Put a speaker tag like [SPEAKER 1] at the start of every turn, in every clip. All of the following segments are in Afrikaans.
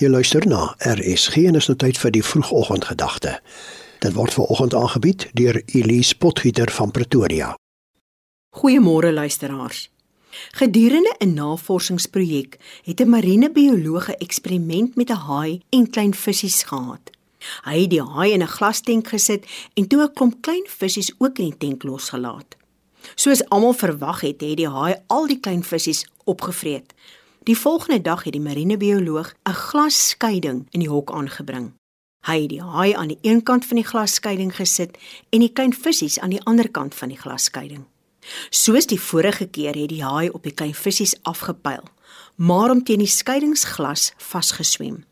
[SPEAKER 1] Jy luister na RSG en is nou tyd vir die vroegoggendgedagte. Dit word veraloggend aangebied deur Elise Potgieter van Pretoria.
[SPEAKER 2] Goeiemôre luisteraars. Gedurende 'n navorsingsprojek het 'n marinebioloog 'n eksperiment met 'n haai en klein visse gehad. Hy het die haai in 'n glastenk gesit en toe 'n klomp klein visse ook in die tenk losgelaat. Soos almal verwag het, het die haai al die klein visse opgevreet. Die volgende dag het die marinebioloog 'n glasskeiding in die hok aangebring. Hy het die haai aan die een kant van die glasskeiding gesit en die klein visse aan die ander kant van die glasskeiding. Soos die vorige keer het die haai op die klein visse afgepyl, maar om teen die skeidingsglas vasgeswem.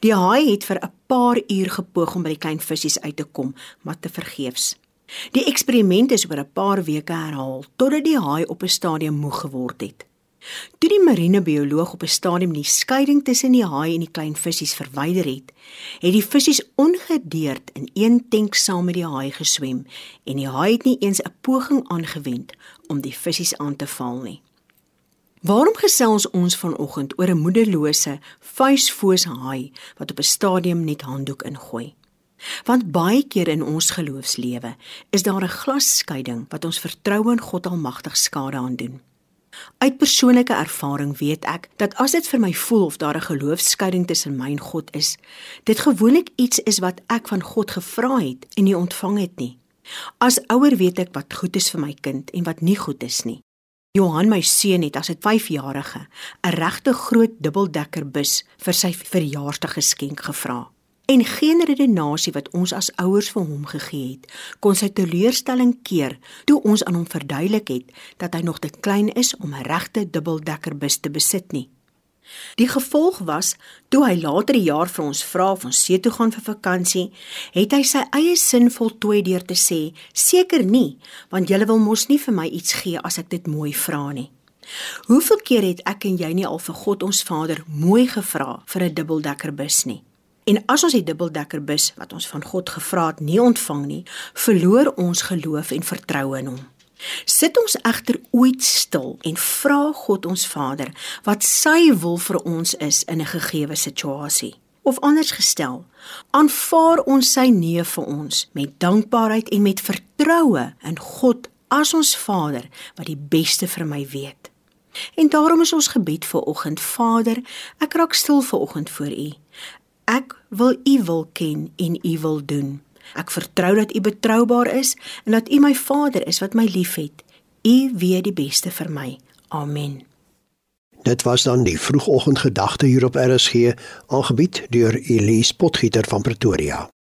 [SPEAKER 2] Die haai het vir 'n paar uur gepoog om by die klein visse uit te kom, maar te vergeefs. Die eksperiment is oor 'n paar weke herhaal totdat die haai op 'n stadium moeg geword het. Toe die marinebioloog op 'n stadium die skeiding tussen die haai en die klein visse verwyder het, het die visse ongedeerd in een tank saam met die haai geswem en die haai het nie eens 'n poging aangewend om die visse aan te val nie. Waarom gesels ons vanoggend oor 'n moederlose, vuisfoos haai wat op 'n stadium net handdoek ingooi? Want baie keer in ons geloofslewe is daar 'n glasskeiding wat ons vertroue in God Almagtig skade aan doen. Uit persoonlike ervaring weet ek dat as dit vir my voel of daar 'n geloofskeiding tussen my en God is, dit gewoonlik iets is wat ek van God gevra het en nie ontvang het nie. As ouer weet ek wat goed is vir my kind en wat nie goed is nie. Johan my seun het as 'n 5-jarige 'n regte groot dubbeldekker bus vir sy verjaarsdag geskenk gevra en geen redenasie wat ons as ouers vir hom gegee het kon sy teleurstelling keer toe ons aan hom verduidelik het dat hy nog te klein is om 'n regte dubbeldekkerbus te besit nie. Die gevolg was toe hy later die jaar vir ons vra of ons see toe gaan vir vakansie, het hy sy eie sin voltooi deur te sê: "Seker nie, want julle wil mos nie vir my iets gee as ek dit mooi vra nie." Hoeveel keer het ek en jy nie al vir God ons Vader mooi gevra vir 'n dubbeldekkerbus nie? En as ons die dubbeldekkerbus wat ons van God gevra het nie ontvang nie, verloor ons geloof en vertroue in hom. Sit ons egter ooit stil en vra God ons Vader wat sy wil vir ons is in 'n gegeewe situasie. Of anders gestel, aanvaar ons sy nee vir ons met dankbaarheid en met vertroue in God as ons Vader wat die beste vir my weet. En daarom is ons gebed vir oggend, Vader, ek raak stil vir oggend voor U. Ek wil U wil ken en U wil doen. Ek vertrou dat U betroubaar is en dat U my Vader is wat my liefhet. U weet die beste vir my. Amen.
[SPEAKER 1] Dit was dan die vroegoggendgedagte hier op RSG, aangebied deur Elise Potgieter van Pretoria.